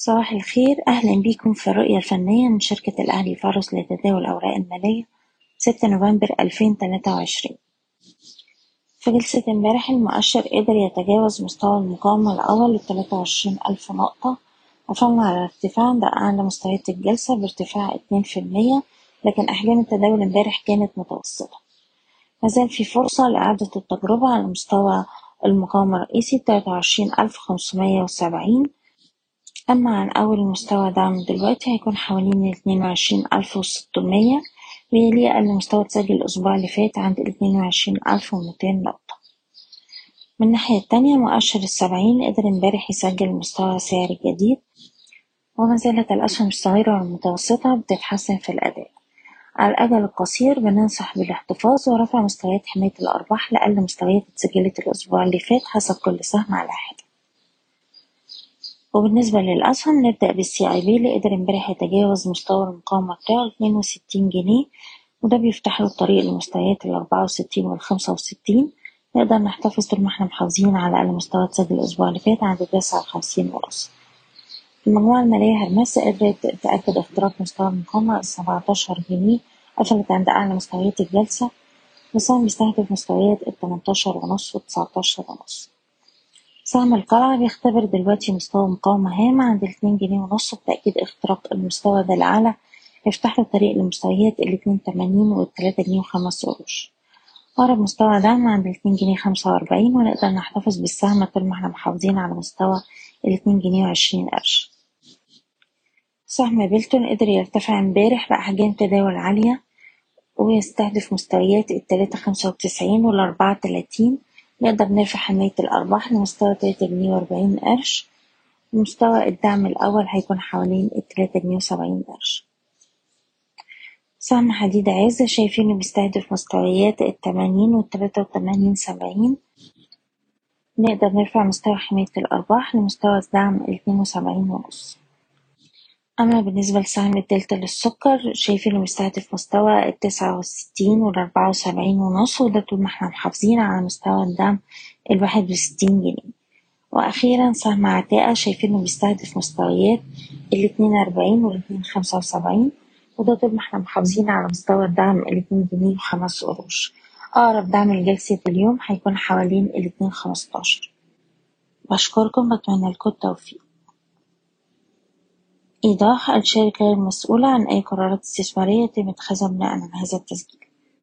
صباح الخير. أهلا بيكم في الرؤية الفنية من شركة الأهلي فارس لتداول الأوراق المالية ستة نوفمبر ألفين تلاتة وعشرين. في جلسة امبارح المؤشر قدر يتجاوز مستوى المقاومة الأول لتلاتة وعشرين ألف نقطة وصلنا على ارتفاع عند أعلى مستويات الجلسة بارتفاع اتنين في لكن أحجام التداول امبارح كانت متوسطة. مازال في فرصة لإعادة التجربة على مستوى المقاومة الرئيسي تلاتة وعشرين ألف خمسمية وسبعين أما عن أول مستوى دعم دلوقتي هيكون حوالين الاتنين وعشرين ألف وستمية ويليه أقل مستوى اتسجل الأسبوع اللي فات عند الاتنين وعشرين ألف ومتين نقطة. من الناحية التانية مؤشر السبعين قدر امبارح يسجل مستوى سعري جديد وما زالت الأسهم الصغيرة والمتوسطة بتتحسن في الأداء. على الأجل القصير بننصح بالاحتفاظ ورفع مستويات حماية الأرباح لأقل مستويات اتسجلت الأسبوع اللي فات حسب كل سهم على حدة وبالنسبة للأسهم نبدأ بالسي اي بي اللي قدر امبارح يتجاوز مستوى المقاومة بتاعه اتنين وستين جنيه وده بيفتح له الطريق لمستويات الأربعة وستين والخمسة وستين. نقدر نحتفظ طول ما إحنا محافظين على أقل مستوى اتسجل الأسبوع اللي فات عند تسعة وخمسين ونص. المجموعة المالية هرمس قدرت تأكد اختراق مستوى المقاومة السبعتاشر جنيه قفلت عند أعلى مستويات الجلسة والسهم بيستهدف مستويات التمنتاشر ونص والتسعتاشر ونص. سهم القلعة بيختبر دلوقتي مستوى مقاومة هامة عند الاتنين جنيه ونص بتأكيد اختراق المستوى ده الأعلى. يفتح له طريق لمستويات الاتنين تمانين والتلاتة جنيه وخمس قروش. أقرب مستوى دعم عند الاتنين جنيه خمسة وأربعين ونقدر نحتفظ بالسهم طول ما إحنا محافظين على مستوى الاتنين جنيه وعشرين قرش. سهم بيلتون قدر يرتفع امبارح بأحجام تداول عالية ويستهدف مستويات التلاتة خمسة وتسعين والأربعة تلاتين. نقدر نرفع حماية الأرباح لمستوى تلاتة جنيه وأربعين قرش. ومستوى الدعم الأول هيكون حوالين التلاتة جنيه وسبعين قرش. سهم حديد عز شايفينه بيستهدف مستويات التمانين والتلاتة وتمانين سبعين. نقدر نرفع مستوى حماية الأرباح لمستوى الدعم الاتنين وسبعين ونص. أما بالنسبة لسهم الدلتا للسكر شايفينه بيستهدف مستوى التسعة وستين والأربعة وسبعين ونص وده طول ما إحنا محافظين على مستوى الدعم الواحد وستين جنيه. وأخيرا سهم عتاقة شايفينه بيستهدف مستويات الاتنين أربعين والاتنين خمسة وسبعين وده طول ما إحنا محافظين على مستوى الدعم الاتنين جنيه وخمس قروش. أقرب دعم لجلسة اليوم هيكون حوالين الاتنين خمستاشر. بشكركم بتمنى لكم التوفيق. إيضاح الشركة غير مسؤولة عن أي قرارات استثمارية يتم اتخاذها بناء على هذا التسجيل.